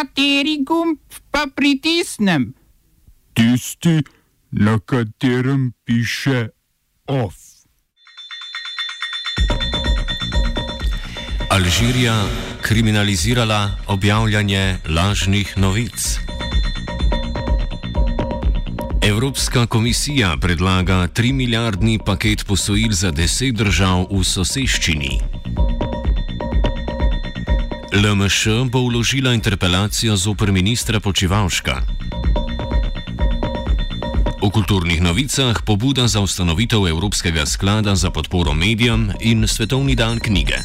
Kateri gumb pa pritisnem? Tisti, na katerem piše OF. Alžirija kriminalizirala objavljanje lažnih novic. Evropska komisija predlaga 3 milijardni paket posojil za 10 držav v soseščini. LMŠ bo vložila interpelacijo zoper ministra Počivalška. V kulturnih novicah pobuda za ustanovitev Evropskega sklada za podporo medijem in Svetovni dan knjige.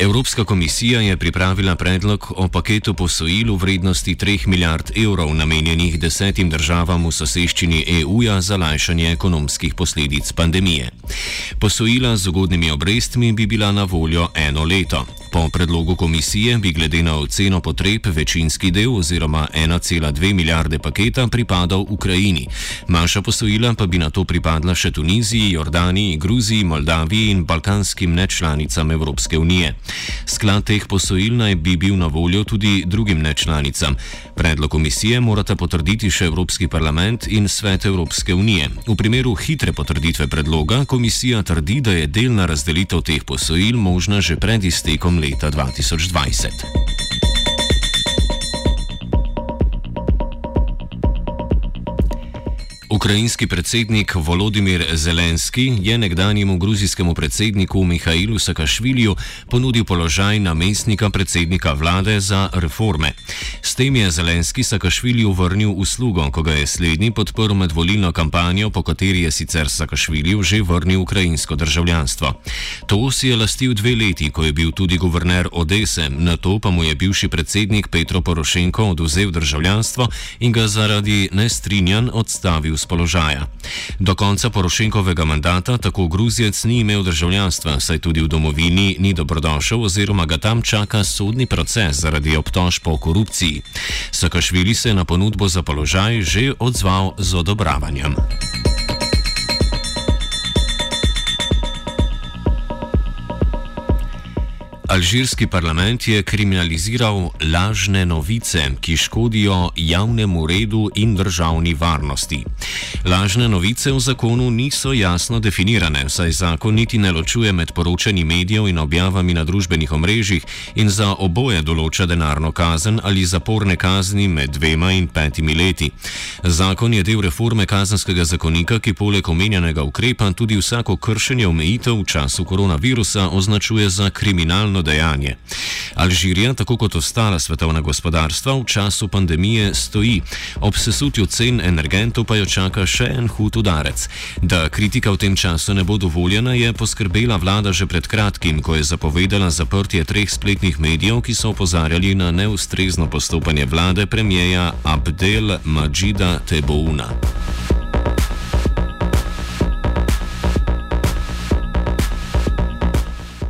Evropska komisija je pripravila predlog o paketu posojil v vrednosti 3 milijard evrov namenjenih desetim državam v soseščini EU-ja za lajšanje ekonomskih posledic pandemije. Posojila z ugodnimi obrestmi bi bila na voljo eno leto. Po predlogu komisije bi glede na oceno potreb večinski del oziroma 1,2 milijarde paketa pripadal Ukrajini. Manjša posojila pa bi na to pripadla še Tuniziji, Jordaniji, Gruziji, Moldaviji in balkanskim nečlanicam Evropske unije. Sklad teh posojil naj bi bil na voljo tudi drugim nečlanicam. Predlog komisije morata potrditi še Evropski parlament in Svet Evropske unije. V primeru hitre potrditve predloga komisija trdi, da je delna razdelitev teh posojil možna že pred iztekom leta 2020. Ukrajinski predsednik Volodimir Zelenski je nekdanjemu gruzijskemu predsedniku Mihajlu Sakašvilju ponudil položaj namestnika predsednika vlade za reforme. S tem je Zelenski Sakašvilju vrnil uslugo, ko ga je slednji podprl med volilno kampanjo, po kateri je sicer Sakašvilju že vrnil ukrajinsko državljanstvo. To si je lastil dve leti, ko je bil tudi guverner Odese, na to pa mu je bivši predsednik Petro Porošenko oduzel državljanstvo in ga zaradi nestrinjan odstavil z položaja. Do konca Porošenkovega mandata tako Gruzijec ni imel državljanstva, saj tudi v domovini ni dobrodošel oziroma ga tam čaka sodni proces zaradi obtožb o korupciji. Sakašvili se je na ponudbo za položaj že odzval z odobravanjem. Alžirski parlament je kriminaliziral lažne novice, ki škodijo javnemu redu in državni varnosti. Lažne novice v zakonu niso jasno definirane, saj zakon niti ne ločuje med poročanji medijev in objavami na družbenih omrežjih in za oboje določa denarno kazen ali zaporne kazni med dvema in petimi leti. Zakon je del reforme kazenskega zakonika, ki poleg omenjenega ukrepa tudi vsako kršenje omejitev v času koronavirusa označuje za kriminalno dejanje. Alžirija, tako kot ostala svetovna gospodarstva, v času pandemije stoji, ob sesutju cen energentov pa jo čaka še en hud udarec. Da kritika v tem času ne bo dovoljena, je poskrbela vlada že pred kratkim, ko je zapovedala zaprtje treh spletnih medijev, ki so opozarjali na neustrezno postopanje vlade premijeja Abdel Majida Tebouna.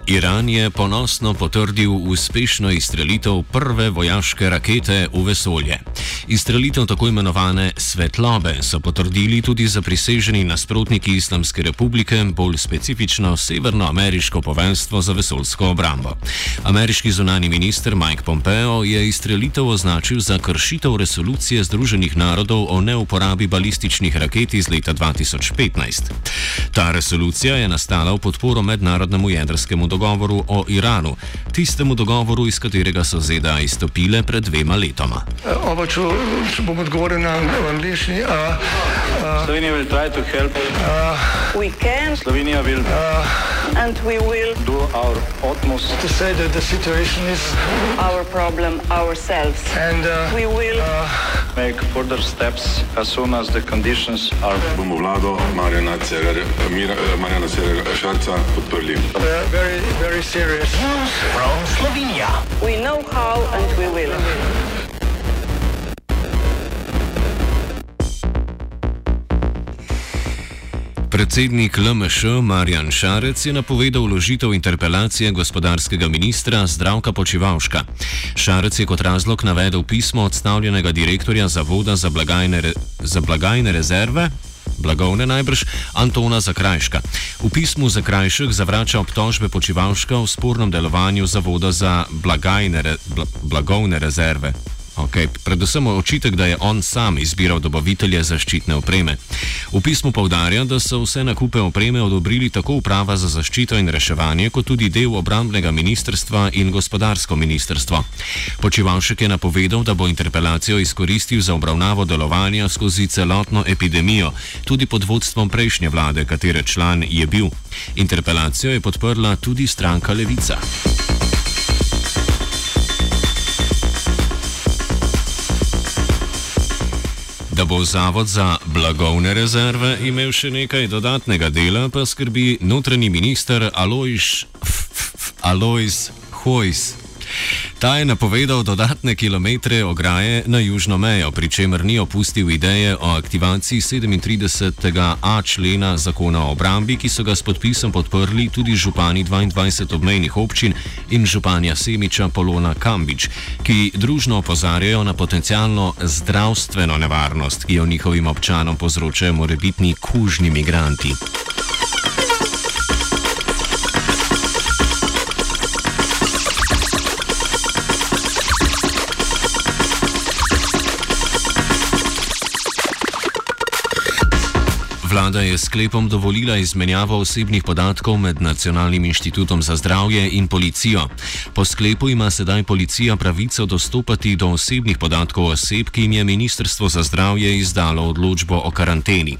Iran je ponosno potrdil uspešno izstrelitev prve vojaške rakete v vesolje. Izstrelitev tako imenovane svetlobe so potrdili tudi zapriseženi nasprotniki Islamske republike, bolj specifično Severnoameriško poveljstvo za vesoljsko obrambo. Ameriški zunani minister Mike Pompeo je izstrelitev označil za kršitev resolucije Združenih narodov o neuporabi balističnih raket iz leta 2015. Ta resolucija je nastala v podporo mednarodnemu jedrskemu dogovoru o Iranu, tistemu dogovoru, iz katerega so ZDA izstopile pred dvema letoma. Uh, če bom odgovoril na angliški. Slovenija bo poskušala pomagati. Slovenija bo naredila naš utmost, da bo rekla, da je situacija naš problem, sami. In mi bomo naredili nadaljnje korake, as soon as the conditions are. Bomo vlado Marjana Cererera Šarca podprli. Zelo, zelo resno. Slovenija. We know how and we will. Predsednik LMŠ Marjan Šarec je napovedal vložitev interpelacije gospodarskega ministra Zdravka Počivalška. Šarec je kot razlog navedel pismo odstavljenega direktorja Zavoda za blagajne, re, za blagajne rezerve blagovne najbrž, Antona Zakrajška. V pismu Zakrajšek zavrača obtožbe počivalška v spornem delovanju Zavoda za blagajne, bla, blagovne rezerve. Okay. Predvsem očitek, da je on sam izbiral dobavitelje zaščitne opreme. V pismu povdarja, da so vse nakupe opreme odobrili tako uprava za zaščito in reševanje, kot tudi del obrambnega ministrstva in gospodarsko ministrstvo. Počivalšek je napovedal, da bo interpelacijo izkoristil za obravnavo delovanja skozi celotno epidemijo, tudi pod vodstvom prejšnje vlade, katere član je bil. Interpelacijo je podprla tudi stranka Levica. Da bo Zavod za blagovne rezerve imel še nekaj dodatnega dela, pa skrbi notranji minister Alojš Alojs Hojs. Ta je napovedal dodatne kilometre ograje na južno mejo, pri čemer ni opustil ideje o aktivaciji 37a člena zakona o obrambi, ki so ga s podpisom podprli tudi župani 22 obmejnih občin in županja Semiča Polona Kambič, ki družno opozarjajo na potencijalno zdravstveno nevarnost, ki jo njihovim občanom povzročajo morebitni kužni migranti. Vlada je sklepom dovolila izmenjavo osebnih podatkov med Nacionalnim inštitutom za zdravje in policijo. Po sklepu ima sedaj policija pravico dostopati do osebnih podatkov oseb, ki jim je Ministrstvo za zdravje izdalo odločbo o karanteni.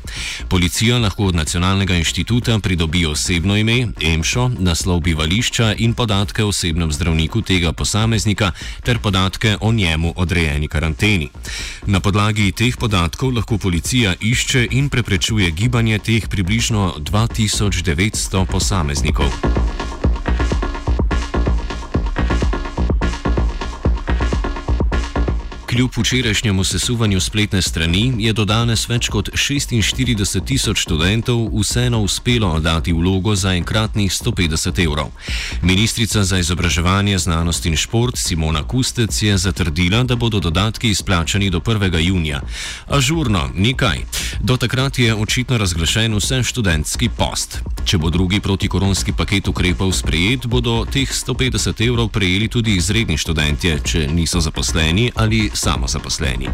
Policija lahko od Nacionalnega inštituta pridobi osebno ime, emšo, naslov bivališča in podatke o osebnem zdravniku tega posameznika ter podatke o njemu odrejeni karanteni. Na podlagi teh podatkov lahko policija išče in preprečuje gibanje teh približno 2900 posameznikov. Kljub včerajšnjemu sesuvanju spletne strani je do danes več kot 46 tisoč študentov vseeno uspelo oddati vlogo za enkratnih 150 evrov. Ministrica za izobraževanje, znanost in šport Simona Kustec je zatrdila, da bodo dodatki izplačani do 1. junija. Ažurno, nekaj. Do takrat je očitno razglašen vse študentski post. Če bo drugi protikoronski paket ukrepov sprejet, bodo teh 150 evrov prejeli tudi izredni študentje, če niso zaposleni ali samozaposleni.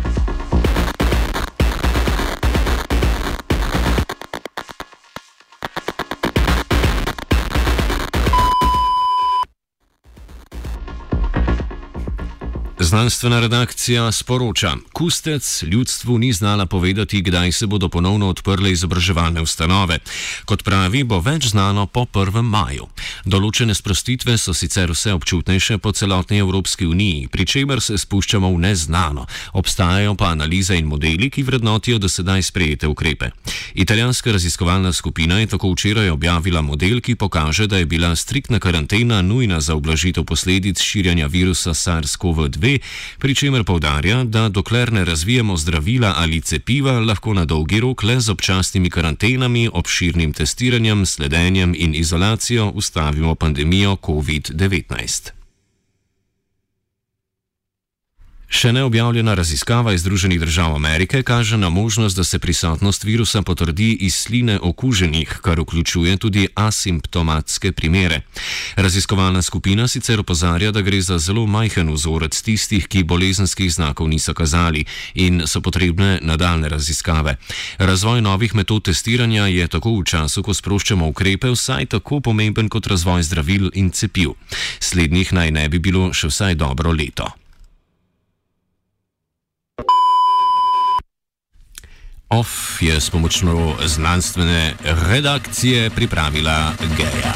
Znanstvena redakcija sporoča: Kustec ljudstvu ni znala povedati, kdaj se bodo ponovno odprle izobraževalne ustanove. Kot pravi, bo več znano po 1. maju. Določene sprostitve so sicer vse občutnejše po celotni Evropski uniji, pri čemer se spuščamo v neznano. Obstajajo pa analize in modeli, ki vrednotijo do sedaj sprejete ukrepe. Italijanska raziskovalna skupina je tako včeraj objavila model, ki pokaže, da je bila striktna karantena nujna za oblažitev posledic širjanja virusa SARS-CoV-2 pri čemer povdarja, da dokler ne razvijemo zdravila ali cepiva, lahko na dolgi rok le z občasnimi karantenami, obširnim testiranjem, sledenjem in izolacijo ustavimo pandemijo COVID-19. Še neobjavljena raziskava iz Združenih držav Amerike kaže na možnost, da se prisotnost virusa potrdi iz sline okuženih, kar vključuje tudi asimptomatske primere. Raziskovalna skupina sicer opozarja, da gre za zelo majhen vzorec tistih, ki bolezenskih znakov niso kazali in so potrebne nadaljne raziskave. Razvoj novih metod testiranja je tako v času, ko sproščamo ukrepe, vsaj tako pomemben kot razvoj zdravil in cepiv. Slednjih naj ne bi bilo še vsaj dobro leto. OF je s pomočjo znanstvene redakcije pripravila Geja.